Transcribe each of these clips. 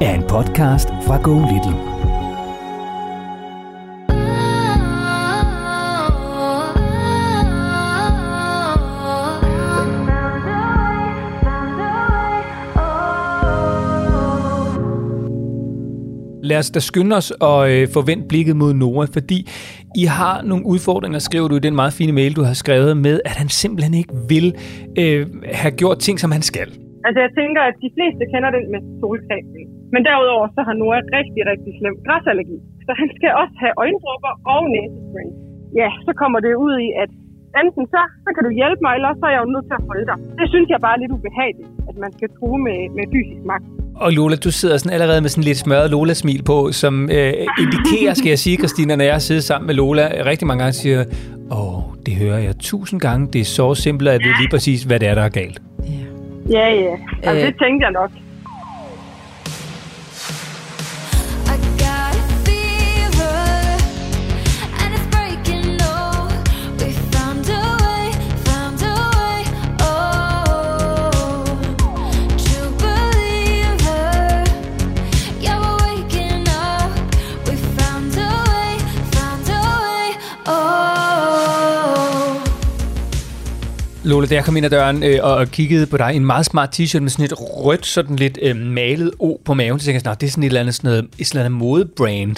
er en podcast fra Go Little. Lad os da skynde os og øh, blikket mod Nora, fordi I har nogle udfordringer, skriver du i den meget fine mail, du har skrevet med, at han simpelthen ikke vil øh, have gjort ting, som han skal. Altså jeg tænker, at de fleste kender den med solcreme. Men derudover så har Noah rigtig, rigtig slem græsallergi. Så han skal også have øjendråber og næsespray. Ja, så kommer det ud i, at enten så, så kan du hjælpe mig, eller så er jeg jo nødt til at holde dig. Det synes jeg bare er lidt ubehageligt, at man skal true med, med fysisk magt. Og Lola, du sidder sådan allerede med sådan lidt smørret Lola-smil på, som øh, indikerer, skal jeg sige, Christina, når jeg sidder sammen med Lola, rigtig mange gange siger, åh, det hører jeg tusind gange, det er så simpelt, at jeg ved lige præcis, hvad det er, der er galt. Ja, ja. Altså, øh. det tænkte jeg nok. Lola, da jeg kom ind ad døren øh, og, kiggede på dig, en meget smart t-shirt med sådan et rødt, sådan lidt øh, malet O på maven, så tænkte jeg sådan, "Nå, det er sådan et eller andet, sådan noget, et eller andet modebrand.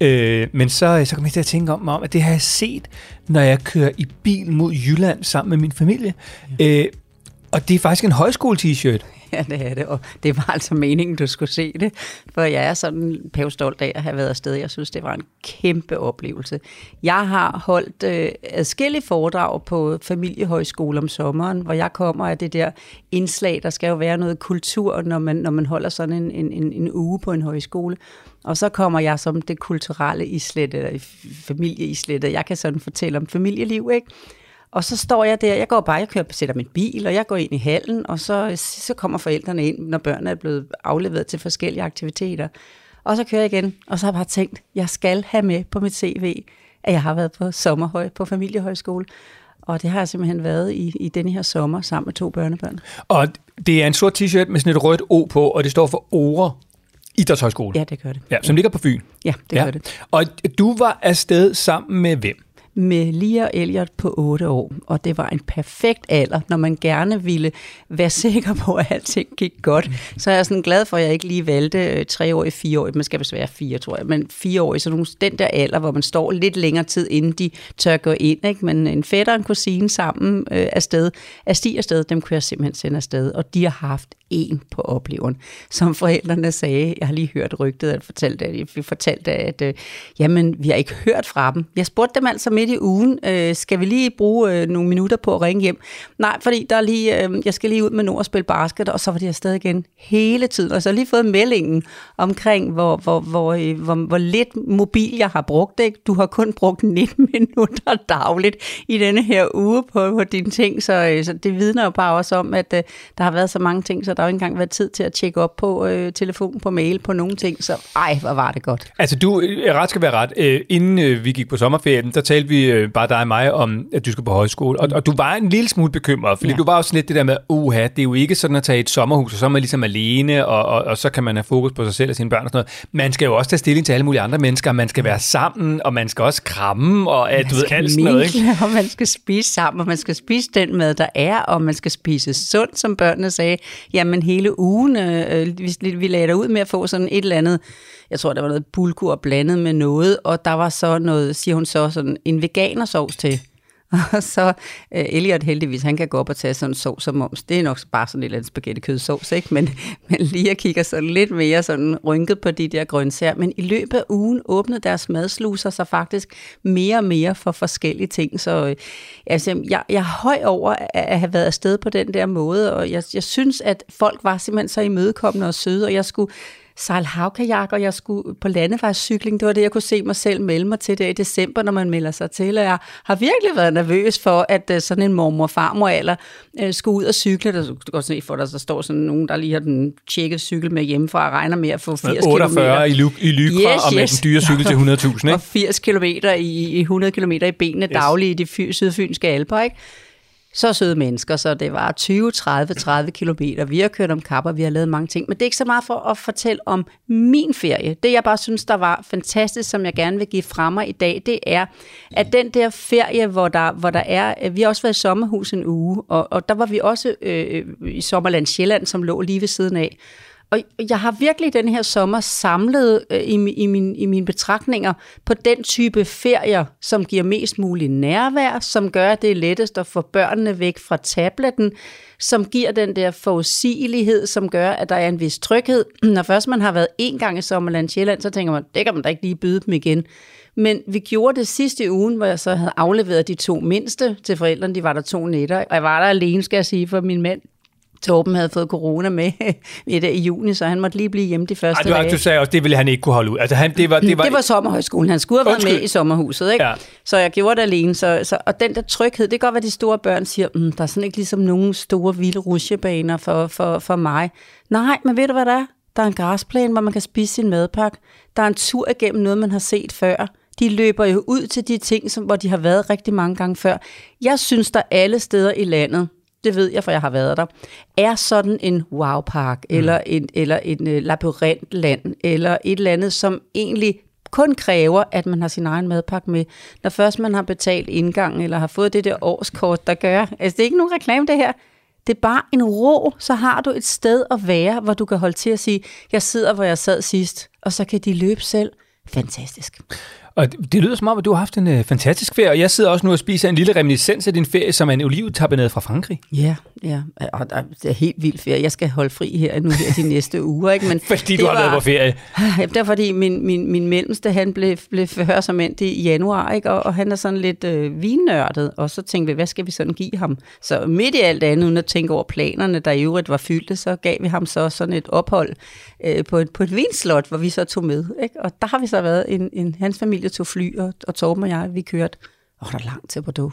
Øh, men så, så kom jeg til at tænke om, om, at det har jeg set, når jeg kører i bil mod Jylland sammen med min familie. Øh, og det er faktisk en højskole-t-shirt. Ja, det er det, og det var altså meningen, du skulle se det, for jeg er sådan pævstolt af at have været afsted. Jeg synes, det var en kæmpe oplevelse. Jeg har holdt øh, adskillige foredrag på familiehøjskole om sommeren, hvor jeg kommer af det der indslag, der skal jo være noget kultur, når man, når man holder sådan en, en, en, en uge på en højskole. Og så kommer jeg som det kulturelle islet, eller familieislet, og jeg kan sådan fortælle om familieliv, ikke? Og så står jeg der, jeg går bare, jeg kører, sætter min bil, og jeg går ind i hallen, og så, så kommer forældrene ind, når børnene er blevet afleveret til forskellige aktiviteter. Og så kører jeg igen, og så har jeg bare tænkt, jeg skal have med på mit CV, at jeg har været på sommerhøj på familiehøjskole. Og det har jeg simpelthen været i, i denne her sommer sammen med to børnebørn. Og det er en sort t-shirt med sådan et rødt O på, og det står for Ore Idrætshøjskole. Ja, det gør det. Ja, som ligger på Fyn. Ja, det ja. gør det. Og du var afsted sammen med hvem? Med Lia og Elliot på 8 år, og det var en perfekt alder, når man gerne ville være sikker på, at alting gik godt. Så er jeg sådan glad for, at jeg ikke lige valgte 3 år i 4 år. Man skal vist være 4, tror jeg, men 4 år i sådan nogle, den der alder, hvor man står lidt længere tid, inden de tør gå ind. Ikke? Men en fætter og en kusine sammen øh, afsted, af sti afsted, dem kunne jeg simpelthen sende afsted, og de har haft en på opleveren. Som forældrene sagde, jeg har lige hørt rygtet, at fortalte, at vi fortalte, at øh, jamen, vi har ikke hørt fra dem. Jeg spurgte dem altså midt i ugen, øh, skal vi lige bruge øh, nogle minutter på at ringe hjem? Nej, fordi der er lige, øh, jeg skal lige ud med Nord og spille basket, og så var de afsted igen hele tiden. Og så har lige fået meldingen omkring, hvor, hvor, hvor, øh, hvor, hvor lidt mobil jeg har brugt. Ikke? Du har kun brugt 19 minutter dagligt i denne her uge på, på dine ting, så, øh, så det vidner jo bare også om, at øh, der har været så mange ting, så der har jo ikke engang været tid til at tjekke op på øh, telefon, på mail, på nogle ting, så ej, hvor var det godt. Altså du, øh, ret skal være ret, øh, inden øh, vi gik på sommerferien, der talte vi øh, bare dig og mig om, at du skulle på højskole, og, og du var en lille smule bekymret, fordi ja. Ja. du var også lidt det der med, uha, det er jo ikke sådan at tage et sommerhus, og så er man ligesom alene, og, og, og så kan man have fokus på sig selv og sine børn og sådan noget. Man skal jo også tage stilling til alle mulige andre mennesker, man skal være sammen, og man skal også kramme, og at, du ved, alt sådan noget, ikke? Og man skal spise sammen, og man skal spise den mad, der er, og man skal spise sundt, som børnene sagde. Jamen, men hele ugen, øh, øh vi, vi lagde ud med at få sådan et eller andet, jeg tror, der var noget bulgur blandet med noget, og der var så noget, siger hun så, sådan en veganersovs til. Og så uh, Elliot heldigvis, han kan gå op og tage sådan en sovs som moms. Det er nok bare sådan et eller andet spaghetti kødsovs, ikke? Men, men lige at så sådan lidt mere sådan rynket på de der grøntsager. Men i løbet af ugen åbnede deres madsluser sig faktisk mere og mere for forskellige ting. Så øh, altså, jeg, jeg er høj over at, at have været afsted på den der måde, og jeg, jeg synes, at folk var simpelthen så imødekommende og søde, og jeg skulle sejle havkajak, og jeg skulle på landevejscykling. Det var det, jeg kunne se mig selv melde mig til der i december, når man melder sig til. Og jeg har virkelig været nervøs for, at uh, sådan en mormor og farmor alder uh, skulle ud og cykle. Der, kan godt se for dig, der står sådan nogen, der lige har den tjekket cykel med hjemmefra og regner med at få 80 km. 48 i, ly- i Lykra Yes, og med yes. den dyre cykel til 100.000, og ikke? 80 km i, i 100 km i benene yes. dagligt i de fy, sydfynske alper, ikke? Så søde mennesker, så det var 20, 30, 30 kilometer. Vi har kørt om kapper, vi har lavet mange ting. Men det er ikke så meget for at fortælle om min ferie. Det jeg bare synes, der var fantastisk, som jeg gerne vil give fra mig i dag, det er, at den der ferie, hvor der, hvor der er... Øh, vi har også været i sommerhus en uge, og, og der var vi også øh, øh i Sommerland Sjælland, som lå lige ved siden af. Og jeg har virkelig den her sommer samlet øh, i, i, min, i mine betragtninger på den type ferier, som giver mest mulig nærvær, som gør, at det er lettest at få børnene væk fra tabletten, som giver den der forudsigelighed, som gør, at der er en vis tryghed. Når først man har været en gang i Sommerland Sjælland, så tænker man, det kan man da ikke lige byde dem igen. Men vi gjorde det sidste ugen, hvor jeg så havde afleveret de to mindste til forældrene. De var der to nætter, og jeg var der alene, skal jeg sige, for min mand Torben havde fået corona med i, i juni, så han måtte lige blive hjemme de første Ej, du, dage. du sagde også, det ville han ikke kunne holde ud. Altså, han, det var, det var, Det var sommerhøjskolen. Han skulle have været med i sommerhuset, ikke? Ja. Så jeg gjorde det alene. Så, så, og den der tryghed, det kan godt være, de store børn siger, mm, der er sådan ikke ligesom nogen store vilde rusjebaner for, for, for mig. Nej, men ved du, hvad der er? Der er en græsplæne, hvor man kan spise sin madpakke. Der er en tur igennem noget, man har set før. De løber jo ud til de ting, som, hvor de har været rigtig mange gange før. Jeg synes, der alle steder i landet, det ved jeg, for jeg har været der, er sådan en wow-park, mm. eller en, eller en uh, labyrintland, eller et eller andet, som egentlig kun kræver, at man har sin egen madpakke med. Når først man har betalt indgang, eller har fået det der årskort, der gør. Altså, det er ikke nogen reklame, det her. Det er bare en ro, så har du et sted at være, hvor du kan holde til at sige, jeg sidder, hvor jeg sad sidst, og så kan de løbe selv. Fantastisk. Og det, det lyder som om, at du har haft en øh, fantastisk ferie, og jeg sidder også nu og spiser en lille reminiscens af din ferie, som er en olivetapenade fra Frankrig. Ja, ja. Og det er helt vildt ferie. Jeg skal holde fri her nu her de næste uger. Ikke? Men Fordi du har været på ferie. Ja, det er fordi min, min, min mellemste, han blev, blev før som endt i januar, ikke? Og, og han er sådan lidt øh, vinnørdet, og så tænkte vi, hvad skal vi sådan give ham? Så midt i alt andet, uden at tænke over planerne, der i øvrigt var fyldte, så gav vi ham så sådan et ophold øh, på, et, på et vinslot, hvor vi så tog med. Ikke? Og der har vi så været, en, en, hans familie tog fly, og, og Torben og jeg, vi kørte, åh, der er langt til Bordeaux.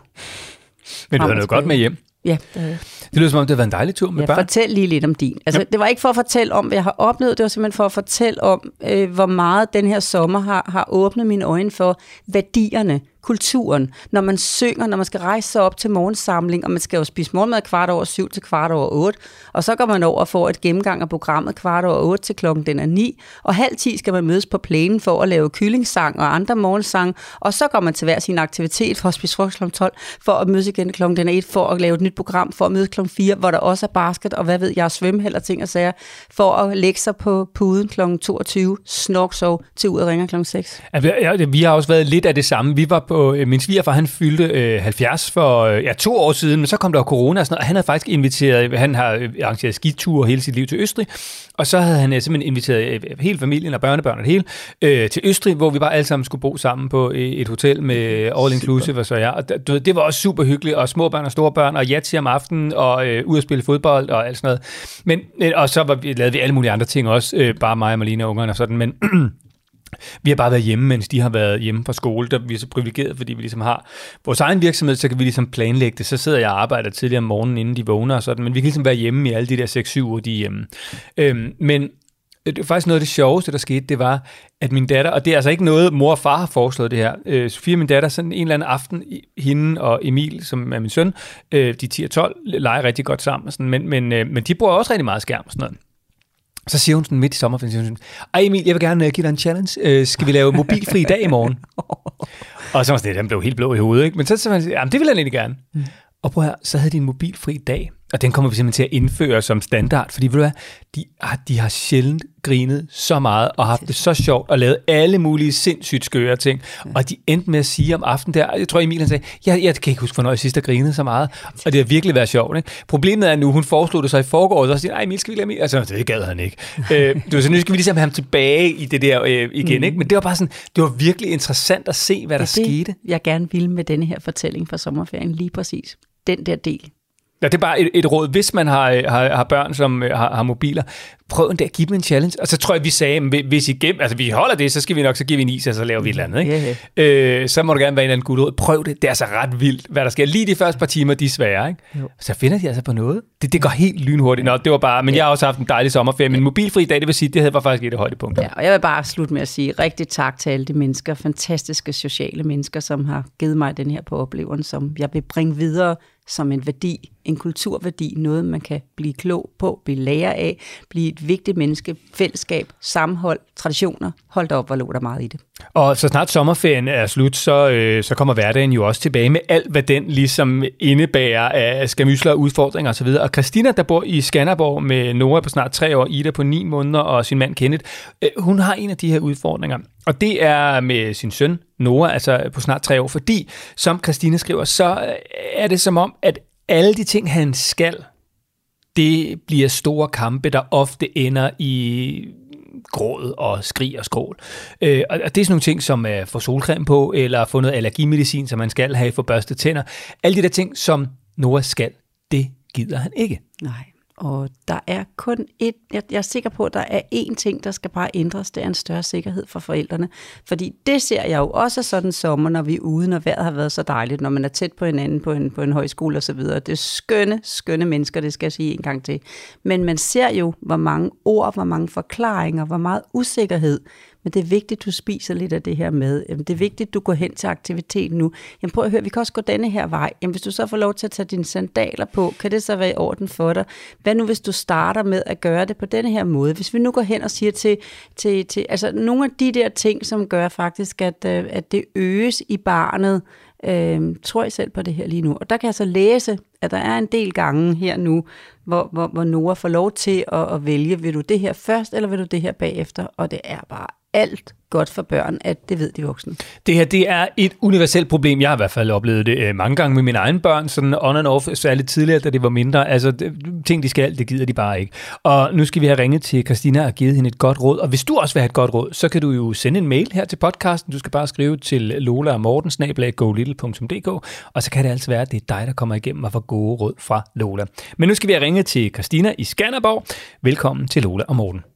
Men du og noget godt med hjem. Ja, det, Det lyder som om, det har været en dejlig tur med Ja, børn. fortæl lige lidt om din. Altså, det var ikke for at fortælle om, hvad jeg har oplevet, det var simpelthen for at fortælle om, øh, hvor meget den her sommer har, har åbnet mine øjne for værdierne, kulturen, når man synger, når man skal rejse sig op til morgensamling, og man skal jo spise morgenmad kvart over syv til kvart over otte, og så går man over og får et gennemgang af programmet kvart over otte til klokken den er ni, og halv ti skal man mødes på plænen for at lave kyllingsang og andre morgensang, og så går man til hver sin aktivitet for at spise frokost kl. 12, for at mødes igen klokken den er et, for at lave et nyt program, for at mødes klokken 4, hvor der også er basket, og hvad ved jeg, svømme og ting og sager, for at lægge sig på puden klokken 22, snorksov til ud og ringer klokken 6. Altså, ja, vi har også været lidt af det samme. Vi var på, øh, min svigerfar, han fyldte øh, 70 for øh, ja, to år siden, men så kom der corona og sådan noget, og han havde faktisk inviteret, han har øh, arrangeret skiture hele sit liv til Østrig, og så havde han øh, simpelthen inviteret øh, hele familien og børnebørn og det hele øh, til Østrig, hvor vi bare alle sammen skulle bo sammen på øh, et hotel med all inclusive og så ja. Og du det var også super hyggeligt, og små børn og store børn, og jatsi om aftenen, og øh, ud at spille fodbold og alt sådan noget. Men, øh, og så var vi, lavede vi alle mulige andre ting også, øh, bare mig og Malina og ungerne og sådan, men vi har bare været hjemme, mens de har været hjemme fra skole. Der er vi er så privilegeret, fordi vi ligesom har vores egen virksomhed, så kan vi ligesom planlægge det. Så sidder jeg og arbejder tidligere om morgenen, inden de vågner og sådan, men vi kan ligesom være hjemme i alle de der 6-7 uger, de er hjemme. Øhm, men øh, det var faktisk noget af det sjoveste, der skete, det var, at min datter, og det er altså ikke noget, mor og far har foreslået det her, øh, Sofie min datter, sådan en eller anden aften, hende og Emil, som er min søn, øh, de 10 og 12, leger rigtig godt sammen, sådan, men, men, øh, men de bruger også rigtig meget skærm og sådan noget. Så siger hun sådan midt i sommerferien, siger hun sådan, Ej Emil, jeg vil gerne øh, give dig en challenge. Øh, skal vi lave mobilfri dag i morgen? og så var sådan, han blev helt blå i hovedet, ikke? Men så sagde han, jamen det vil han egentlig gerne. Mm. Og prøv her, så havde de en mobilfri dag. Og den kommer vi simpelthen til at indføre som standard, fordi ved du hvad, de, har, de har sjældent grinet så meget og haft det så sjovt og lavet alle mulige sindssygt skøre ting. Og de endte med at sige om aftenen der, jeg tror Emil han sagde, jeg, jeg kan ikke huske, hvornår jeg sidst har grinet så meget. Og det har virkelig været sjovt. Ikke? Problemet er nu, hun foreslog det så i forgårs, og så siger, nej Emil, skal vi lade Emil? Altså, det gad han ikke. øh, du, så nu skal vi ligesom have ham tilbage i det der øh, igen. Ikke? Men det var bare sådan, det var virkelig interessant at se, hvad der Det skete. jeg gerne vil med denne her fortælling fra sommerferien, lige præcis. Den der del. Ja, det er bare et, et råd, hvis man har, øh, har, har børn, som øh, har, har mobiler, prøv en dag at give dem en challenge. Og så tror jeg, vi sagde, at hvis I gennem, altså vi holder det, så skal vi nok, så giver vi en is, og så laver vi et eller andet. Ikke? Ja, Øh, så må du gerne være en eller anden god råd. Prøv det. Det er altså ret vildt, hvad der sker. Lige de første par timer, de er svære. Ikke? Jo. Så finder de altså på noget. Det, det går helt lynhurtigt. Nå, det var bare, men jeg har også haft en dejlig sommerferie. Min mobilfri dag, det vil sige, det havde var faktisk et af højdepunkter. Ja, og jeg vil bare slutte med at sige rigtig tak til alle de mennesker, fantastiske sociale mennesker, som har givet mig den her på oplevelsen, som jeg vil bringe videre som en værdi, en kulturværdi, noget man kan blive klog på, blive lærer af, blive et vigtigt menneske, fællesskab, sammenhold, traditioner. Hold da op, hvor lå der meget i det. Og så snart sommerferien er slut, så, øh, så kommer hverdagen jo også tilbage med alt, hvad den ligesom indebærer af skamysler, udfordringer osv. Og Christina, der bor i Skanderborg med Nora på snart tre år, Ida på ni måneder og sin mand Kenneth, øh, hun har en af de her udfordringer. Og det er med sin søn Nora, altså på snart tre år, fordi, som Christina skriver, så øh, er det som om, at alle de ting, han skal, det bliver store kampe, der ofte ender i gråd og skrig og skrål. Øh, og det er sådan nogle ting, som øh, at få solcreme på, eller få noget allergimedicin, som man skal have for børste tænder. Alle de der ting, som Nora skal, det gider han ikke. Nej, og der er kun et, jeg, jeg er sikker på, at der er én ting, der skal bare ændres, det er en større sikkerhed for forældrene. Fordi det ser jeg jo også sådan sommer, når vi er ude, når vejret har været så dejligt, når man er tæt på hinanden på en, på en højskole osv. Det er skønne, skønne mennesker, det skal jeg sige en gang til. Men man ser jo, hvor mange ord, hvor mange forklaringer, hvor meget usikkerhed. Men det er vigtigt, du spiser lidt af det her med. Jamen, Det er vigtigt, du går hen til aktiviteten nu. Jamen prøv at høre, vi kan også gå denne her vej. Jamen hvis du så får lov til at tage dine sandaler på, kan det så være i orden for dig? Hvad nu hvis du starter med at gøre det på denne her måde? Hvis vi nu går hen og siger til, til, til altså nogle af de der ting, som gør faktisk, at, øh, at det øges i barnet, øh, tror jeg selv på det her lige nu. Og der kan jeg så læse, at der er en del gange her nu, hvor, hvor, hvor Nora får lov til at, at vælge, vil du det her først, eller vil du det her bagefter? Og det er bare alt godt for børn, at det ved de voksne. Det her, det er et universelt problem. Jeg har i hvert fald oplevet det øh, mange gange med mine egne børn, sådan on and off, særligt tidligere, da det var mindre. Altså, det, ting de skal, det gider de bare ikke. Og nu skal vi have ringet til Christina og givet hende et godt råd. Og hvis du også vil have et godt råd, så kan du jo sende en mail her til podcasten. Du skal bare skrive til Lola og Morten, golittle.dk, og så kan det altså være, at det er dig, der kommer igennem og får gode råd fra Lola. Men nu skal vi have ringet til Christina i Skanderborg. Velkommen til Lola og Morten.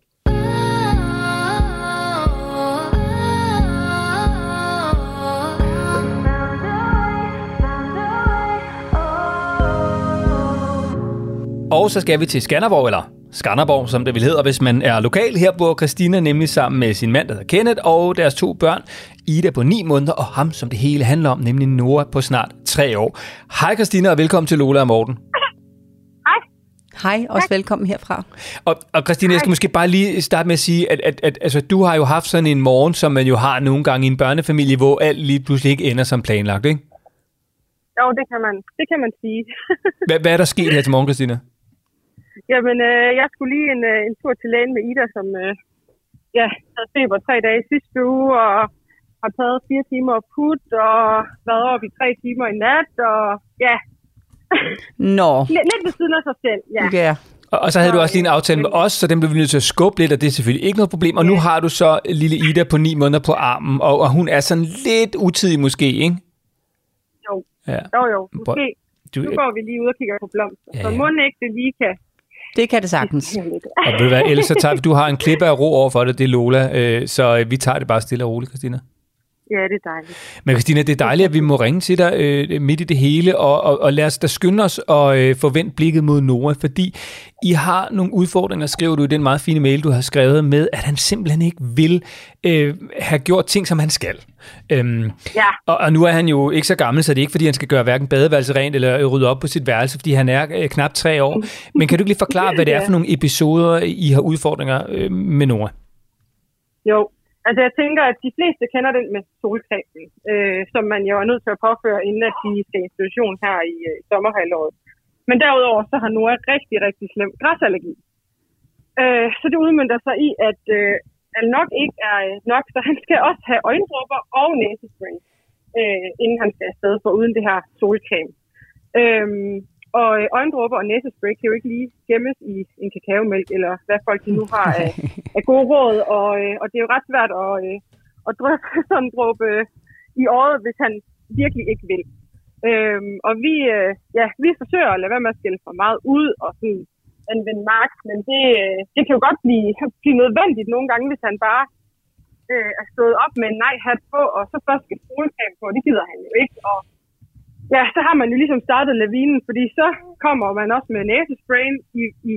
Og så skal vi til Skanderborg, eller Skanderborg, som det vil hedder, hvis man er lokal. Her bor Christina nemlig sammen med sin mand, der hedder Kenneth, og deres to børn, Ida på 9 måneder, og ham, som det hele handler om, nemlig Nora på snart 3 år. Hej Christina, og velkommen til Lola og Morten. Hej, også velkommen herfra. Og, og Christina, jeg skal måske bare lige starte med at sige, at, at, at altså, du har jo haft sådan en morgen, som man jo har nogle gange i en børnefamilie, hvor alt lige pludselig ikke ender som planlagt, ikke? Jo, det kan man, det kan man sige. Hvad, hvad er der sket her til morgen, Christina? Jamen, øh, jeg skulle lige en, øh, en tur til lægen med Ida, som øh, ja, havde feber tre dage i sidste uge, og har taget fire timer at put, og været op i tre timer i nat, og ja, Nå, lidt, lidt ved siden af sig selv. Ja. ja. Og, og så havde du også lige en aftale med os, så den blev vi nødt til at skubbe lidt, og det er selvfølgelig ikke noget problem. Og nu har du så lille Ida på 9 måneder på armen, og, og hun er sådan lidt utidig måske, ikke? Jo. Ja. Jo, jo, måske. Du, Nu går vi lige ud og kigger på blomster, Ja, så ja. må ikke det lige kan Det kan det sagtens. og ved du hvad, ellers så tager vi, du har en klippe af ro over for det, det er Lola, øh, så øh, vi tager det bare stille og roligt, Christina. Ja, det er dejligt. Men Christina, det er dejligt, at vi må ringe til dig øh, midt i det hele, og, og, og lad os da skynde os og øh, forvente blikket mod Nora, fordi I har nogle udfordringer, skriver du i den meget fine mail, du har skrevet med, at han simpelthen ikke vil øh, have gjort ting, som han skal. Øhm, Ja. og, og nu er han jo ikke så gammel, så det er ikke, fordi han skal gøre hverken badeværelse rent eller rydde op på sit værelse, fordi han er øh, knap tre år. Men kan du ikke lige forklare, hvad det er for nogle episoder, I har udfordringer øh, med Nora? Jo, altså jeg tænker, at de fleste kender den med solcremen, øh, som man jo er nødt til at påføre, inden at de skal i institution her i øh, sommerhalvåret. Men derudover så har Nora rigtig, rigtig slem græsallergi. Øh, så det udmyndter sig i, at øh, at nok ikke er øh, nok, så han skal også have øjendråber og næsespray, øh, inden han skal afsted for uden det her solcreme. Øhm, og øh, øjendråber og næsespray kan jo ikke lige gemmes i en kakaomælk, eller hvad folk nu har af, af gode råd, og, øh, og det er jo ret svært at, øh, at dryppe sådan en dråbe øh, i året, hvis han virkelig ikke vil. Øhm, og vi, øh, ja, vi forsøger at lade være med at skille for meget ud og sådan anvende max, men det, øh, det kan jo godt blive, blive nødvendigt nogle gange, hvis han bare øh, er stået op med en nej-hat på, og så først skal solcreme på, det gider han jo ikke. Og ja, så har man jo ligesom startet lavinen, fordi så kommer man også med næsesprayen i, i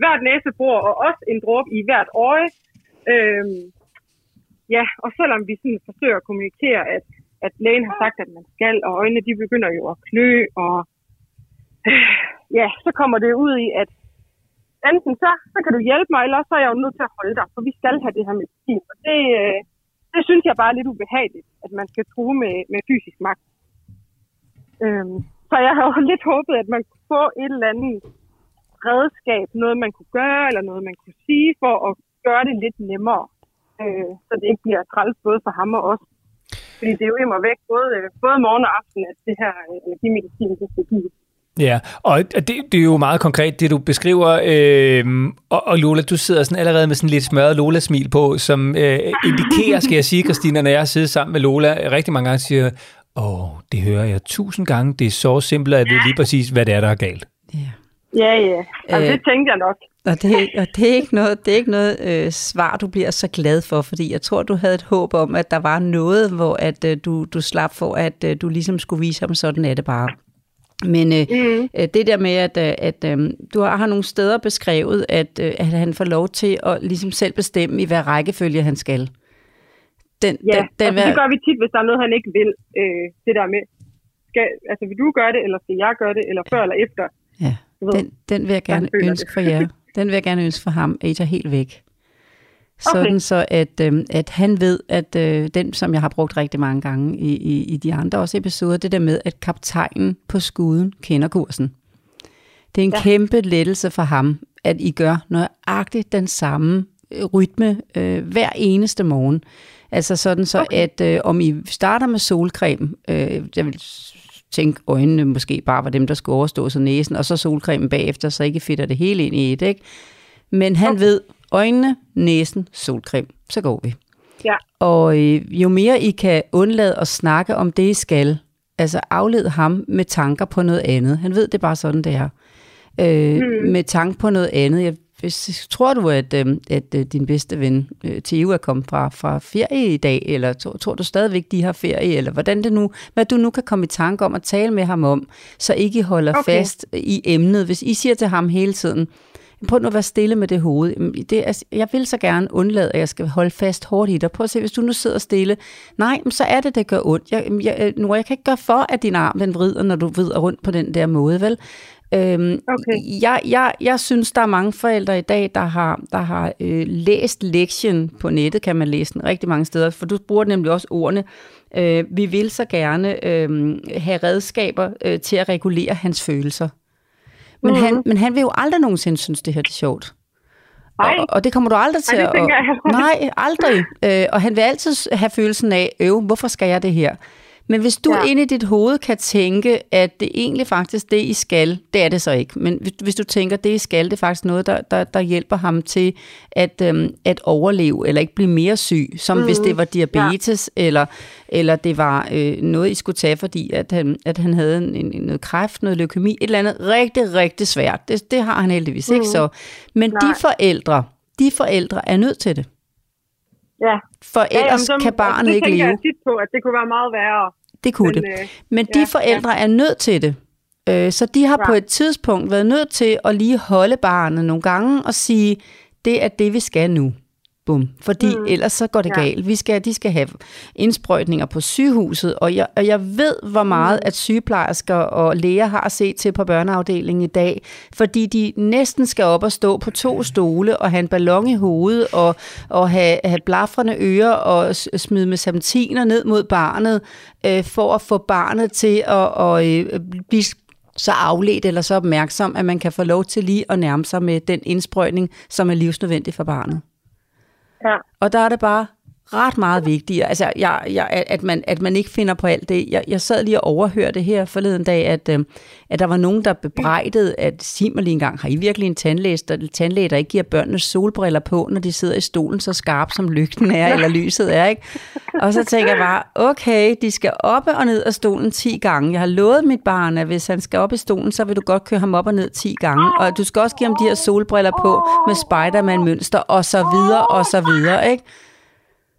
hvert næsebord, og også en dråbe i hvert øje. Øhm, ja, og selvom vi sådan forsøger at kommunikere, at, at lægen har sagt, at man skal, og øjnene de begynder jo at klø, og øh, ja, så kommer det ud i, at enten så, så kan du hjælpe mig, eller så er jeg jo nødt til at holde dig, for vi skal have det her medicin. Og det, øh, det synes jeg bare er lidt ubehageligt, at man skal true med, med fysisk magt. Øhm, så jeg havde lidt håbet, at man kunne få et eller andet redskab, noget man kunne gøre, eller noget man kunne sige, for at gøre det lidt nemmere. Øh, så det ikke bliver træls både for ham og os. Fordi det er jo mig væk, både, øh, både morgen og aften, at det her øh, energimedicin, det skal gives. Ja, og det, det er jo meget konkret, det du beskriver. Øh, og, og Lola, du sidder sådan allerede med sådan lidt smørret Lola-smil på, som øh, indikerer, skal jeg sige, Christina, når jeg sidder sammen med Lola, øh, rigtig mange gange siger, åh, det hører jeg tusind gange, det er så simpelt, at jeg ved lige præcis, hvad det er, der er galt. Ja. Ja, ja. Altså, Øh. det tænkte jeg nok. Og det, og det er ikke noget, det er ikke noget øh, svar, du bliver så glad for, fordi jeg tror, du havde et håb om, at der var noget, hvor at, øh, du, du slap for, at øh, du ligesom skulle vise ham, sådan er det bare. Men øh, Mm. øh, det der med, at, øh, at øh, du har, har nogle steder beskrevet, at, øh, at han får lov til at ligesom selv bestemme, i hvad rækkefølge han skal. Den, Ja, den, den, altså, det gør vi tit, hvis der er noget, han ikke vil. Øh, det der med, skal, altså vil du gøre det, eller skal jeg gøre det, eller før eller efter? ja, ved, den, den vil jeg gerne ønske det. for jer. Den vil jeg gerne ønske for ham, at I tager helt væk. Sådan Okay. så, at, øh, at han ved, at øh, den, som jeg har brugt rigtig mange gange i, i, i de andre også episoder, det der med, at kaptajnen på skuden kender kursen. Det er en ja. Kæmpe lettelse for ham, at I gør nøjagtigt den samme rytme øh, hver eneste morgen. Altså sådan så, okay. at øh, om I starter med solcreme, øh, jeg vil tænke øjnene måske bare var dem, der skulle overstå sig næsen, og så solcremen bagefter, så ikke fedter det hele ind i et, ikke? Men han okay. ved, øjnene, næsen, solcreme, så går vi. Ja. Og øh, jo mere I kan undlade at snakke om det, I skal, altså afled ham med tanker på noget andet. Han ved det er bare sådan, det er. Øh, mm. Med tanke på noget andet. Jeg, hvis, tror du, at, øh, at øh, din bedste ven, øh, Theo, er kommet fra, fra ferie i dag, eller tror, tror du stadigvæk, de har ferie, eller hvordan det nu, hvad du nu kan komme i tanke om at tale med ham om, så ikke I holder okay. Fast i emnet. Hvis I siger til ham hele tiden, prøv nu at være stille med det hoved. Det er, jeg vil så gerne undlade, at jeg skal holde fast hårdt i dig. Prøv at se, hvis du nu sidder stille. Nej, men så er det, det gør ondt. Jeg, jeg, nu, jeg kan ikke gøre for, at din arm den vrider, når du vrider rundt på den der måde, vel? Øhm, Okay. jeg, jeg, jeg synes, der er mange forældre i dag, der har, der har øh, læst lektien på nettet, kan man læse den rigtig mange steder, for du bruger nemlig også ordene. Øh, vi vil så gerne øh, have redskaber øh, til at regulere hans følelser. Men, mm. han, men han vil jo aldrig nogensinde synes, det her det er sjovt. Nej. Og, og det kommer du aldrig til det at... Nej, aldrig. Øh, og han vil altid have følelsen af, øv, hvorfor skal jeg det her? Men hvis du ja. Inde i dit hoved kan tænke, at det egentlig faktisk det, I skal, det er det så ikke. Men hvis, hvis du tænker, det I skal, det er faktisk noget, der, der, der hjælper ham til at, øhm, at overleve, eller ikke blive mere syg, som mm. hvis det var diabetes, ja. eller, eller det var øh, noget, I skulle tage, fordi at han, at han havde en, en, noget kræft, noget leukemi, et eller andet rigtig, rigtig svært. Det, det har han heldigvis mm. ikke så. Men Nej. de forældre, de forældre er nødt til det. Ja. For Ja, ellers jamen, så- kan barnet det ikke tænker leve. jeg tit på, at det kunne være meget værre. Det kunne Men, det. øh, Men de ja, forældre er nødt til det. Øh, Så de har på Right. et tidspunkt været nødt til at lige holde barnet nogle gange og sige, det er det, vi skal nu. Bum. Fordi mm. ellers så går det Ja. galt. Vi skal, de skal have indsprøjtninger på sygehuset, og jeg, og jeg ved, hvor meget at sygeplejersker og læger har set til på børneafdelingen i dag, fordi de næsten skal op og stå på to stole og have en ballon i hovedet og, og have, have blafrende ører og smide med serpentiner ned mod barnet, øh, for at få barnet til at, at øh, blive så afledt eller så opmærksom, at man kan få lov til lige at nærme sig med den indsprøjtning, som er livsnødvendig for barnet. Ja. Og der er det bare ret meget vigtigere, altså, jeg, jeg, at, man, at man ikke finder på alt det. Jeg, jeg sad lige og overhørte her forleden dag, at, øh, at der var nogen, der bebrejdede, at sig mig lige engang, har I virkelig en tandlæge, der, tandlæge, der ikke giver børnene solbriller på, når de sidder i stolen så skarp, som lygten er, eller lyset er, ikke? Og så tænker jeg bare, okay, de skal op og ned af stolen 10 gange. Jeg har lovet mit barn, at hvis han skal op i stolen, så vil du godt køre ham op og ned 10 gange. Og du skal også give ham de her solbriller på med Spider-Man-mønster, og så videre, og så videre, ikke?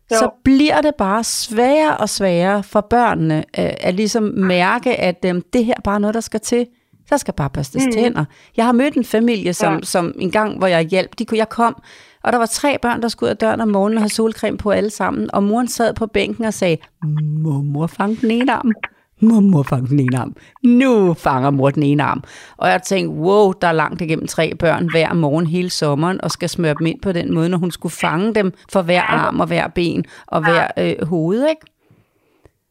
Så bliver det bare sværere og sværere for børnene øh, at ligesom mærke, at øh, det her er bare noget, der skal til. Der skal bare børstes mm. tænder. Jeg har mødt en familie, som, ja. Som en gang, hvor jeg hjalp, de jeg kom, og der var tre børn, der skulle ud af døren om morgenen og have solcreme på alle sammen, og moren sad på bænken og sagde, mor fange den ene arm? Må mor fange den ene arm? Nu fanger mor den ene arm. Og jeg tænkte, wow, der er langt igennem tre børn hver morgen hele sommeren, og skal smøre dem ind på den måde, når hun skulle fange dem for hver arm og hver ben og hver øh, hoved, ikke?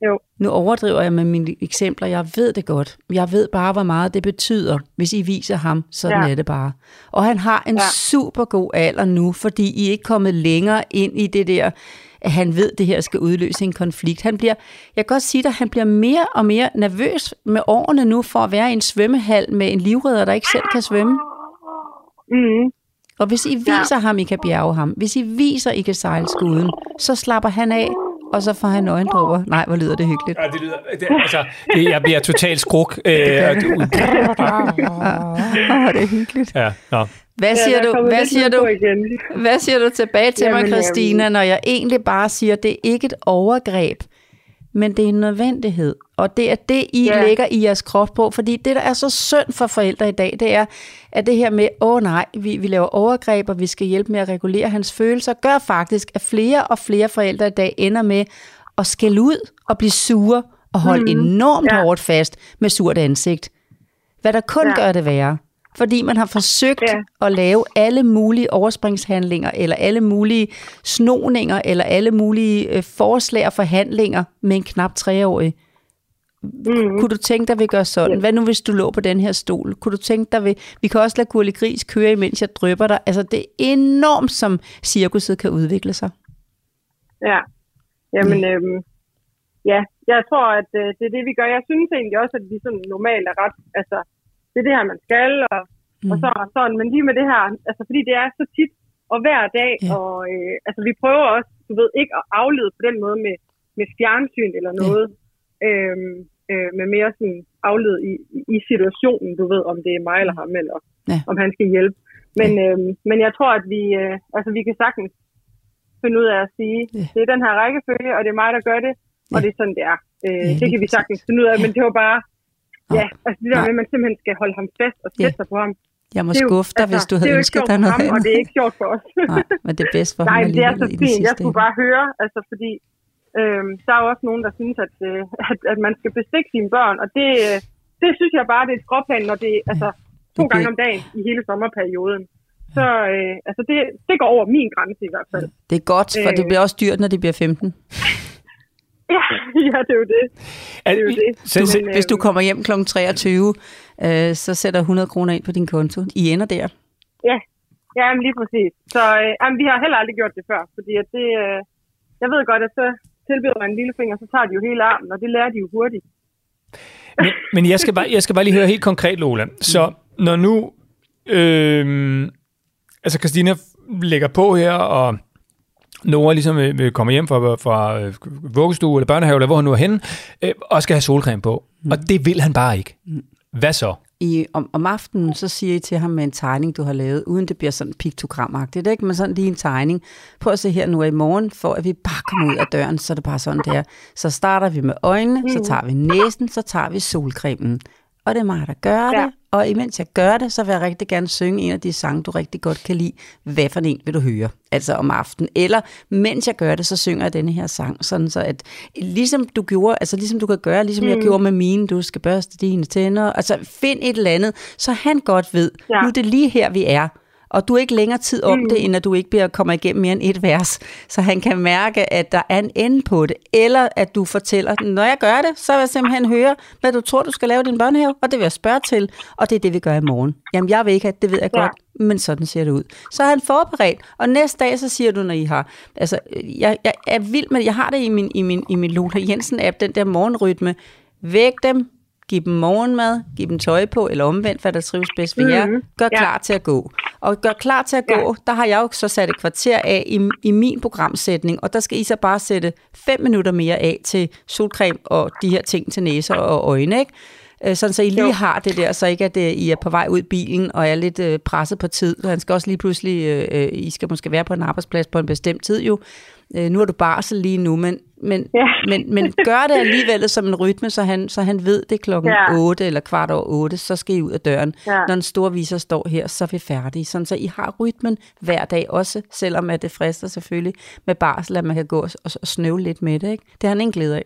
Jo. Nu overdriver jeg med mine eksempler. Jeg ved det godt. Jeg ved bare, hvor meget det betyder, hvis I viser ham. Sådan ja. Er det bare. Og han har en. Ja. super god alder nu, fordi I er ikke kommet længere ind i det der, at han ved, at det her skal udløse en konflikt. Han bliver, jeg kan godt sige dig, han bliver mere og mere nervøs med årene nu for at være i en svømmehal med en livredder, der ikke selv kan svømme. Mm. Og hvis I viser ja. ham, I kan bjerge ham, hvis I viser, I kan sejle skuden, så slapper han af, og så får han øjendråber. Nej, hvor lyder det hyggeligt. Ja, det lyder, det, altså, det, jeg bliver totalt skruk. Øh, det, Åh, det er hyggeligt. ja, nå. Hvad siger, Ja, du, hvad, siger du, Igen. hvad siger du tilbage til mig, Jamen, Christina, når jeg egentlig bare siger, at det er ikke et overgreb, men det er en nødvendighed. Og det er det, I ja. Lægger i jeres kropsprog. Fordi det, der er så synd for forældre i dag, det er, at det her med, åh oh, nej, vi, vi laver overgreb, og vi skal hjælpe med at regulere hans følelser, gør faktisk, at flere og flere forældre i dag ender med at skælde ud og blive sure og holde mm. enormt ja. Hårdt fast med surt ansigt. Hvad der kun. Ja. gør det værre. Fordi man har forsøgt ja. Ja. at lave alle mulige overspringshandlinger, eller alle mulige snoninger, eller alle mulige øh, forslag og forhandlinger med en knap treårig. Mm. Kunne du tænke dig, at vi gør sådan? Ja. Hvad nu, hvis du lå på den her stol? Kunne du tænke dig, vi, vi kan også lade Gurli Gris køre, imens jeg drypper dig. Altså, det er enormt, som cirkuset kan udvikle sig. Ja. Jamen, øhm, ja, jeg tror, at øh, det er det, vi gør. Jeg synes egentlig også, at vi sådan normalt er ret, altså, det er det her, man skal, og, mm. og så og sådan. Men lige med det her, altså, fordi det er så tit og hver dag, Ja. ja. og øh, altså, vi prøver også, du ved, ikke at aflede på den måde med, med fjernsyn eller noget, ja. øhm, øh, med mere sådan aflede i, i situationen, du ved, om det er mig eller ham, eller Ja. om han skal hjælpe. Men, øhm, men jeg tror, at vi, øh, altså, vi kan sagtens finde ud af at sige, Ja. det er den her rækkefølge, og det er mig, der gør det, og Ja. det er sådan, det er. Øh, Ja, det kan vi sagtens finde ud af, men det var bare. Ja, altså det der med, at man simpelthen skal holde ham fast og sætte Ja. sig på ham. Jeg må Det skuffe dig, hvis du det havde er ønsket sjovt dig for noget ham, og det er ikke sjovt for os. Nej, men det er bedst for Nej, ham det er så fint. Jeg skulle bare høre, altså fordi øhm, der er jo også nogen, der synes, at, øh, at, at man skal bestikke sine børn, og det, øh, det synes jeg bare, det er et skråplan, når det altså to bliver- gange om dagen i hele sommerperioden. Så øh, altså det, det går over min grænse i hvert fald. Det er godt, for det Øh. bliver også dyrt, når de bliver 15. Ja, ja det er jo det. Er, Det er jo det. så, så, Men, Hvis du kommer hjem kl. 23, øh, så sætter 100 kroner ind på din konto. I ender der. Ja, ja men lige præcis. Så øh, jamen, vi har heller aldrig gjort det før, fordi at det, øh, jeg ved godt, at så tilbyder man en lillefinger, så tager de jo hele armen, og det lærer de jo hurtigt. men, men jeg, skal bare, jeg skal bare lige høre helt konkret, Lola. Så når nu... Øh, altså, Christina lægger på her, og Nora ligesom vil, vil komme hjem fra, fra øh, vuggestue eller børnehave, eller hvor han nu er henne, øh, og skal have solcreme på. Mm. Og det vil han bare ikke. Hvad så? I, om, om aftenen, så siger I til ham med en tegning, du har lavet, uden det bliver sådan piktogramagtigt, ikke? men sådan lige en tegning. Prøv at se her nu i morgen, for at vi bare kommer ud af døren, så er det bare sådan der. Så starter vi med øjnene, mm. så tager vi næsen, så tager vi solcremen. Og det er mig, der gør det. Og imens jeg gør det, så vil jeg rigtig gerne synge en af de sange, du rigtig godt kan lide. Hvad for en vil du høre? Altså om aftenen. Eller mens jeg gør det, så synger jeg denne her sang. Sådan så at, ligesom du gjorde, altså ligesom du kan gøre, ligesom mm. jeg gjorde med mine, du skal børste dine tænder. Altså find et eller andet, så han godt ved, ja. Nu er det lige her, vi er. Og du er ikke længere tid om mm. det, end at du ikke bliver kommer igennem mere end et vers. Så han kan mærke, at der er en ende på det. Eller at du fortæller, når jeg gør det, så vil jeg simpelthen høre, hvad du tror, du skal lave i din børnehave, og det vil jeg spørge til, og det er det, vi gør i morgen. Jamen, jeg ved ikke, at det ved jeg Ja. godt, men sådan ser det ud. Så er han forberedt, og næste dag, så siger du, når I har... Altså, jeg, jeg er vild med, jeg har det i min, i min, i min Lola Jensen-app, den der morgenrytme. Væk dem, giv dem morgenmad, giv dem tøj på, eller omvendt, hvad der trives bedst ved jer. Gør Ja. klar til at gå. Og gør klar til at gå, der har jeg jo så sat et kvarter af i, i min programsætning, og der skal I så bare sætte fem minutter mere af til solcreme og de her ting til næser og øjne, ikke? Øh, Sådan så I lige Jo. har det der, så ikke at øh, I er på vej ud i bilen og er lidt øh, presset på tid. Han skal også lige pludselig, øh, øh, I skal måske være på en arbejdsplads på en bestemt tid jo. Øh, nu er du barsel lige nu, men, men, Ja. men, men gør det alligevel som en rytme, så han, så han ved det er klokken Ja. 8 eller kvart over 8, så skal I ud af døren. Ja. Når den store viser står her, så er vi færdige. Sådan så I har rytmen hver dag også, selvom at det frister selvfølgelig med barsel, at man kan gå og, og, snøve lidt med det. Ikke? Det har han ingen glæde af.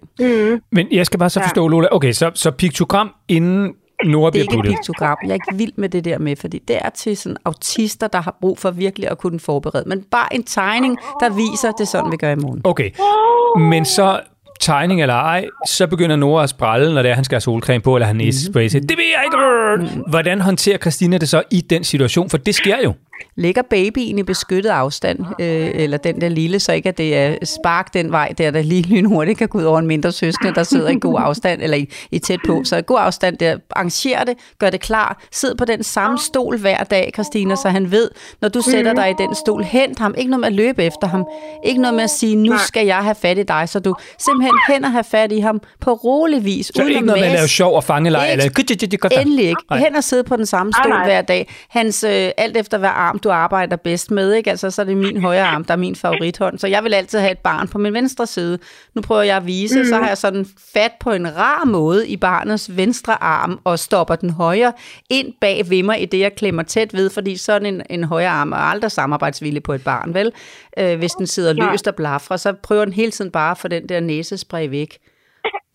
Men jeg skal bare så Ja. forstå, Lola. Okay, så, så piktogram inden Nora Det er ikke et puttet. piktogram. Jeg er ikke vild med det der med, fordi det er til sådan autister, der har brug for virkelig at kunne forberede. Men bare en tegning, der viser, det er sådan, vi gør i morgen. Okay, men så tegning eller ej, så begynder Nora at sprælle, når det er, han skal have solcreme på, eller han næsespray. Mm. Det vil jeg ikke. Hvordan håndterer Christina det så i den situation? For det sker jo. Ligger babyen i beskyttet afstand, øh, eller den der lille, så ikke at det er spark den vej, der der lige lynhurtigt kan gå ud over en mindre søskende, der sidder i god afstand, eller i, i tæt på. Så i god afstand der, arranger det, gør det klar, sid på den samme stol hver dag, Christina, så han ved, når du sætter dig i den stol, hent ham, ikke noget med at løbe efter ham, ikke noget med at sige, nu skal jeg have fat i dig, så du simpelthen hen og have fat i ham på rolig vis, Så uden ikke at noget med at lave sjov og. Ikke. Eller... Endelig ikke. Hen og sidde på den samme stol hver dag. Hans, øh, alt efter hvad arm du arbejder bedst med, ikke? Altså, så er det min højre arm, der er min favorithånd. Så jeg vil altid have et barn på min venstre side. Nu prøver jeg at vise, mm. så har jeg sådan fat på en rar måde i barnets venstre arm og stopper den højre ind bag ved mig i det, jeg klemmer tæt ved, fordi sådan en, en højre arm er aldrig samarbejdsvillig på et barn, vel? Øh, hvis den sidder løst og blafrer, så prøver den hele tiden bare at få den der næsespray væk.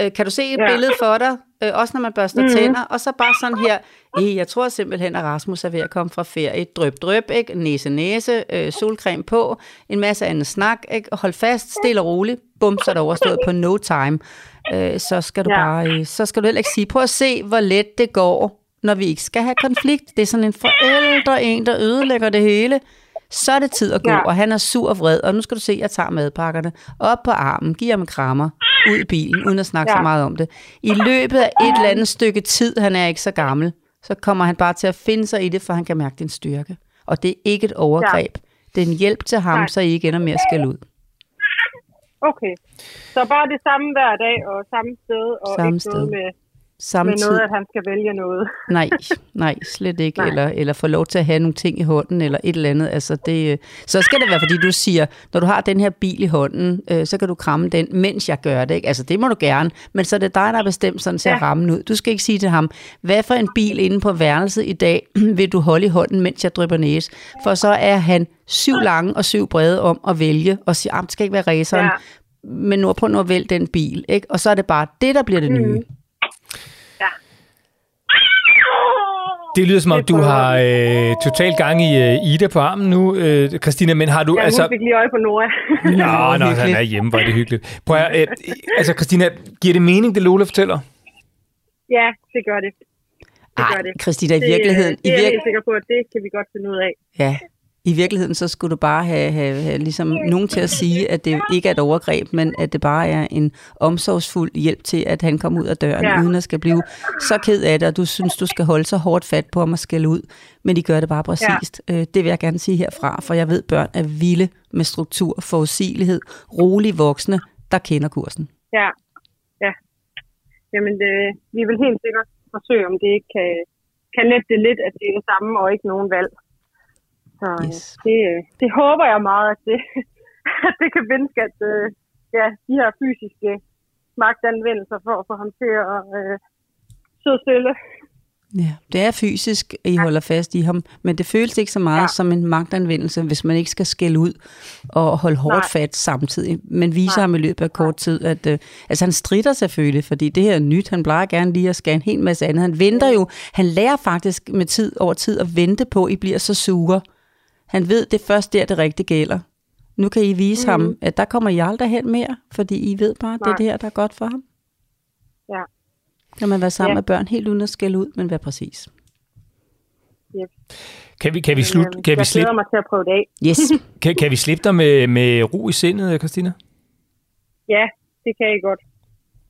Øh, kan du se et Ja. billede for dig? Øh, også når man børster mm. tænder. Og så bare sådan her. Eh, jeg tror simpelthen, at Rasmus er ved at komme fra ferie. Drøb, drøb, ikke? Næse, næse. Øh, solcreme på. En masse andet snak. Ikke? Hold fast, stille og roligt. Bum, så er det overstået på no time. Øh, så skal du Ja. bare... Øh, så skal du heller ikke sige, prøv at se, hvor let det går, når vi ikke skal have konflikt. Det er sådan en forældre, en, der ødelægger det hele. Så er det tid at gå, ja. Og han er sur og vred, og nu skal du se, at jeg tager madpakkerne op på armen, giver ham en krammer, ud i bilen, uden at snakke ja. så meget om det. I løbet af et eller andet stykke tid, han er ikke så gammel, så kommer han bare til at finde sig i det, for han kan mærke din styrke. Og det er ikke et overgreb. Ja. Det er en hjælp til ham, Nej. så I ikke ender med at skælde ud. Okay. Så bare det samme hver dag og samme sted, og Samme ikke noget sted. med, med Samtidig, noget, at han skal vælge noget. Nej, nej, slet ikke. Nej. Eller, eller få lov til at have nogle ting i hånden, eller et eller andet. Altså det, øh, så skal det være, fordi du siger, når du har den her bil i hånden, øh, så kan du kramme den, mens jeg gør det. Ikke? Altså det må du gerne, men så er det dig, der har bestemt sådan ser ja. Ja. rammen ud. Du skal ikke sige til ham, hvad for en bil inde på værelset i dag vil du holde i hånden, mens jeg drypper næse? For så er han syv lange og syv brede om at vælge, og sige, at det skal ikke være raceren, ja. Men nu prøv nu at vælge den bil. Ikke? Og så er det bare det, der bliver det nye. Det lyder som om, Det du har øh, totalt gang i øh, Ida på armen nu, øh, Christina, men har du... Ja, altså, hun fik lige øje på Nora. Nå, nå, han er hjemme, hvor er det hyggeligt. Prøv at, øh, altså, Christina, giver det mening, det Lola fortæller? ja, det gør det. Det Ej, gør det. Christina, i Det, virkeligheden, det i er jeg virke, helt sikker på, at det kan vi godt finde ud af. Ja, i virkeligheden så skulle du bare have, have, have ligesom nogen til at sige, at det ikke er et overgreb, men at det bare er en omsorgsfuld hjælp til, at han kommer ud af døren, ja. Uden at skal blive så ked af det, og du synes, du skal holde så hårdt fat på ham og skælde ud. Men de gør det bare præcist. Ja. Det vil jeg gerne sige herfra, for jeg ved, børn er vilde med struktur, forudsigelighed, rolige voksne, der kender kursen. Ja, ja. Jamen, det, vi vil helt sikkert forsøge, om det ikke kan, kan lette det lidt, at det er det samme og ikke nogen valg. Så Yes. yes. det, det håber jeg meget, at det, at det kan mindske, at øh, ja, de her fysiske magtanvendelser for at få ham til at øh, sidde stille. Ja, det er fysisk, at I holder fast i ham, men det føles ikke så meget ja. Som en magtanvendelse, hvis man ikke skal skælde ud og holde hårdt Nej. fat samtidig. Men viser Nej. ham i løbet af kort tid, at øh, altså han strider selvfølgelig, fordi det her er nyt. Han plejer gerne lige at skære en hel masse andet. Han venter jo, han lærer faktisk med tid over tid at vente på, at I bliver så sure. Han ved, det er først der, det rigtige gælder. Nu kan I vise mm. ham, at der kommer I aldrig hen mere, fordi I ved bare, at det er det her, der er godt for ham. Ja. Kan man være sammen Ja. med børn helt uden at skælde ud, men være præcis. Kan vi, kan vi, Men, slut, øhm, kan vi, jeg slippe, glæder mig til at prøve det af. Yes. kan, kan vi slippe dig med, med ro i sindet, Christina? Ja, det kan I godt.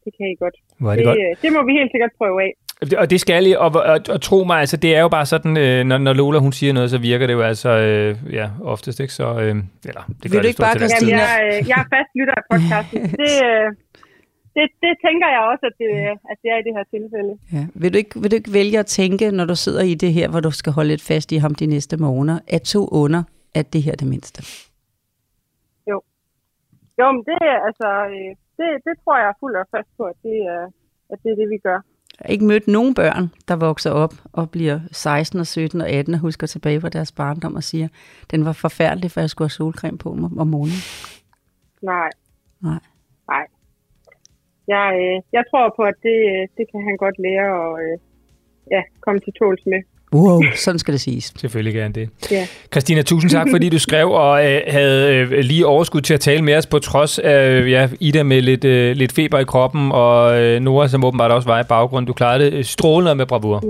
Det kan I godt. Hvor er det, Det, godt. øh, det må vi helt sikkert prøve af. Og det skal I, og, og, og tro mig, altså, det er jo bare sådan, øh, når, når Lola hun siger noget, så virker det jo altså, øh, ja, oftest ikke, så, øh, eller, det Vil gør du det ikke bare. Christina? Jamen, jeg, øh, jeg er fast lytter af podcasten. det, øh, det, det tænker jeg også, at det, at det er i det her tilfælde. Ja. Vil, du ikke, vil du ikke vælge at tænke, når du sidder i det her, hvor du skal holde lidt fast i ham de næste måneder, at to under, at det her er det mindste? Jo, men det, altså, øh, det, det tror jeg fuldt og fast på, at det, at det er det, vi gør. Jeg har ikke mødt nogen børn, der vokser op og bliver 16 og 17 og 18 og husker tilbage på deres barndom og siger, den var forfærdelig, for jeg skulle have solcreme på om om morgenen. Nej. Nej. Nej. Jeg, øh, jeg tror på, at det, øh, det kan han godt lære at øh, ja, komme til tåls med. Wow, sådan skal det siges. Selvfølgelig gerne det. Ja. Christina, tusind tak, fordi du skrev og øh, havde øh, lige overskud til at tale med os, på trods af øh, ja, Ida med lidt, øh, lidt feber i kroppen, og øh, Nora, som åbenbart også var i baggrunden. Du klarede det øh, strålende med bravur.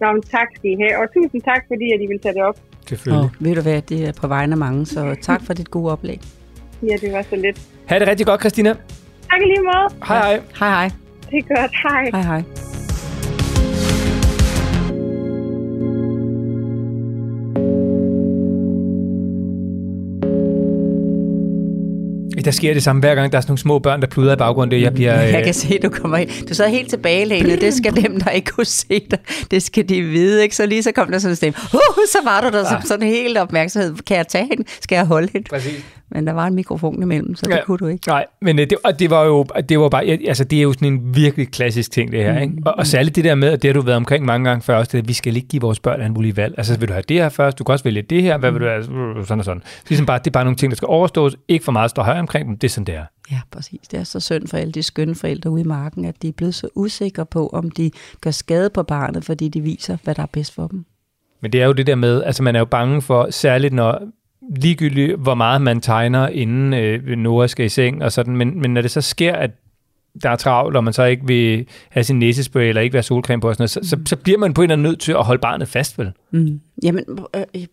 Nå, men tak skal I have. Og tusind tak, fordi at I vil tage det op. Selvfølgelig. Og ved du hvad, det er på vegne af mange, så tak for dit gode oplæg. Ja, det var så lidt. Ha' det rigtig godt, Christina. Tak i lige måde. Hej hej. Hej hej. Det er godt. Hej. Hej hej. Der sker det samme hver gang, der er sådan nogle små børn, der pluder i baggrunden. Det, jeg bliver... Jeg Øh, kan se, du kommer ind. Du sad helt tilbagelænet. Det skal dem, der ikke kunne se dig. Det skal de vide, ikke? Så lige så kom der sådan en stemme. Uh, så var du der som sådan helt opmærksomhed. Kan jeg tage hende? Skal jeg holde hende? Præcis. Men der var en mikrofon imellem, så det Ja. kunne du ikke. Nej, men øh, det, og det var jo det var bare, altså det er jo sådan en virkelig klassisk ting, det her. Ikke? Og, og særligt det der med, og det har du været omkring mange gange før også, det, at vi skal ikke give vores børn alle mulige valg. Altså vil du have det her først, du kan også vælge det her, hvad vil du have, sådan og sådan. Så ligesom bare, det er bare nogle ting, der skal overstås, ikke for meget stå højere omkring dem, det er sådan, det er. Ja, præcis. Det er så synd for alle de skønne forældre ude i marken, at de er blevet så usikre på, om de gør skade på barnet, fordi de viser, hvad der er bedst for dem. Men det er jo det der med, altså man er jo bange for, særligt når ligegyldigt, hvor meget man tegner, inden øh, Nora skal i seng og sådan, men, men når det så sker, at der er travlt, og man så ikke vil have sin næsespray, eller ikke være solcreme på, og sådan noget, så, så, så bliver man på en eller anden nødt til at holde barnet fast, vel? Mm. Jamen, øh,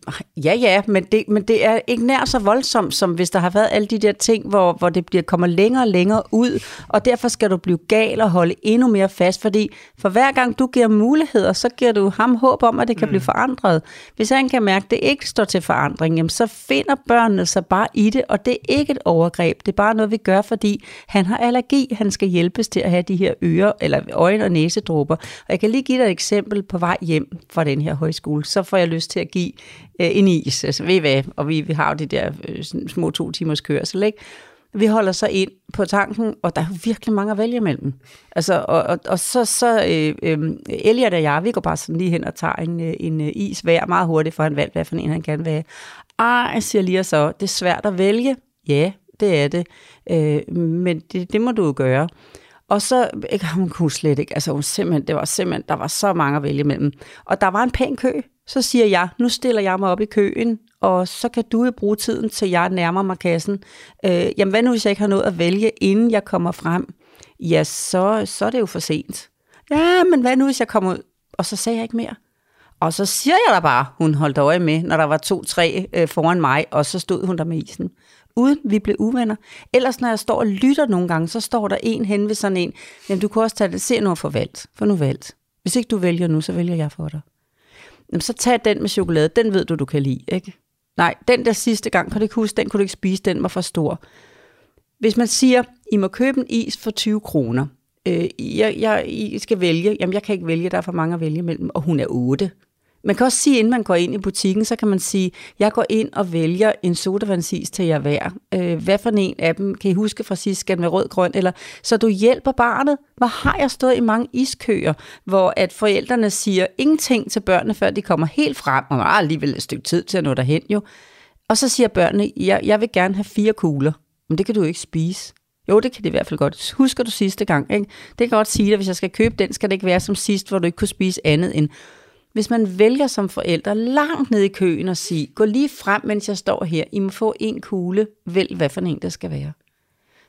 ja, ja, men det, men det er ikke nær så voldsomt, som hvis der har været alle de der ting, hvor, hvor det bliver, kommer længere og længere ud, og derfor skal du blive gal og holde endnu mere fast, fordi for hver gang du giver muligheder, så giver du ham håb om, at det kan mm. blive forandret. Hvis han kan mærke, at det ikke står til forandring, jamen, så finder børnene sig bare i det, og det er ikke et overgreb, det er bare noget, vi gør, fordi han har allergi, han skal hjælpes til at have de her øre, eller øjne- og næsedråber. Og jeg kan lige give dig et eksempel på vej hjem fra den her højskole, så får jeg lyst til at give øh, en is. Altså, ved I hvad? Og vi, vi har jo de der øh, små to timers kørsel, ikke? Vi holder så ind på tanken, og der er jo virkelig mange at vælge imellem. Altså, og, og, og så, så øh, øh, Elliot og jeg, vi går bare sådan lige hen og tager en, øh, en øh, is hver meget hurtigt, for han valgte, hvad for en han gerne vil have. Ah, Ej, siger lige så, det er svært at vælge. Ja, det er det. Øh, men det, det må du jo gøre. Og så, ikke, hun kunne slet ikke, altså hun simpelthen, det var simpelthen, der var så mange at vælge imellem. Og der var en pæn kø. Så siger jeg, nu stiller jeg mig op i køen, og så kan du jo bruge tiden, til jeg nærmer mig kassen. Øh, jamen hvad nu, hvis jeg ikke har noget at vælge, inden jeg kommer frem? Ja, så, så er det jo for sent. Ja, men hvad nu, hvis jeg kommer ud? Og så sagde jeg ikke mere. Og så siger jeg da bare, hun holdt øje med, når der var to-tre øh, foran mig, og så stod hun der med isen. Uden vi blev uvenner. Ellers når jeg står og lytter nogle gange, så står der en hen ved sådan en, jamen du kunne også tage det, se nu for valgt, for nu valgt. Hvis ikke du vælger nu, så vælger jeg for dig. Jamen så tag den med chokolade, den ved du, du kan lide, ikke? Nej, den der sidste gang, kan du ikke huske, den kunne du ikke spise, den var for stor. Hvis man siger, I må købe en is for 20 kroner, øh, jeg, jeg, I skal vælge, jamen jeg kan ikke vælge, der er for mange at vælge mellem, og hun er 8. Man kan også sige, inden man går ind i butikken, så kan man sige, jeg går ind og vælger en sodavandsis til jer hver. Øh, hvad for en af dem kan I huske fra sidst, skal den være rød, grøn, eller så du hjælper barnet. Hvor har jeg stået i mange iskøer, hvor at forældrene siger ingenting til børnene, før de kommer helt frem, og man har alligevel et stykke tid til at nå derhen jo. Og så siger børnene, jeg, jeg vil gerne have fire kugler. Men det kan du jo ikke spise. Jo, det kan det i hvert fald godt. Husker du sidste gang, ikke? Det kan godt sige at hvis jeg skal købe den, skal det ikke være som sidst, hvor du ikke kunne spise andet end hvis man vælger som forældre langt ned i køen og sige, gå lige frem, mens jeg står her, I må få en kugle, vælg hvad for en der skal være.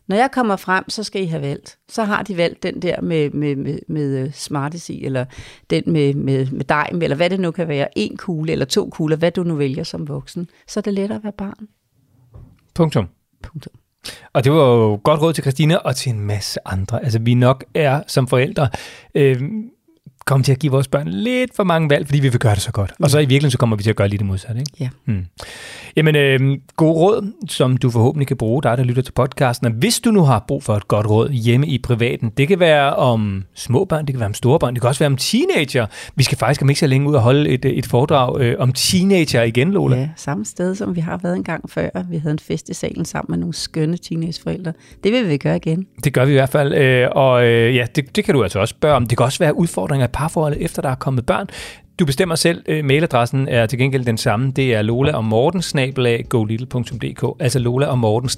Når jeg kommer frem, så skal I have valgt. Så har de valgt den der med, med, med, med øh, Smarties i, eller den med, med, med dejm, eller hvad det nu kan være. En kugle eller to kugler, hvad du nu vælger som voksen. Så er det lettere at være barn. Punktum. Punktum. Og det var jo godt råd til Christina og til en masse andre. Altså, vi nok er som forældre øh, kommet til at give vores børn lidt for mange valg, fordi vi vil gøre det så godt. Og så i virkeligheden, så kommer vi til at gøre lige det modsatte. Ikke? Ja. Hmm. Jamen, øh, gode råd, som du forhåbentlig kan bruge, dig der lytter til podcasten. Og hvis du nu har brug for et godt råd hjemme i privaten, det kan være om små børn, det kan være om store børn, det kan også være om teenager. Vi skal faktisk om ikke så længe ud og holde et, et foredrag øh, om teenager igen, Lola. Ja, samme sted, som vi har været en gang før. Vi havde en fest i salen sammen med nogle skønne teenageforældre. Det vil vi gøre igen. Det gør vi i hvert fald, øh, og øh, ja, det, det kan du altså også spørge om. Det kan også være udfordringer i parforholdet, efter der er kommet børn. Du bestemmer selv. Øh, mailadressen er til gengæld den samme. Det er lola og morten altså lola og morten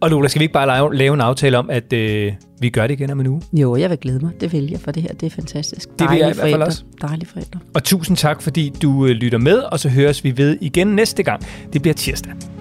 Og Lola, skal vi ikke bare lave, lave en aftale om, at øh, vi gør det igen om en uge? Jo, jeg vil glæde mig. Det vil jeg, for det her det er fantastisk. Det vil jeg i hvert fald også. Dejlige forældre. Og tusind tak, fordi du øh, lytter med, og så høres vi ved igen næste gang. Det bliver tirsdag.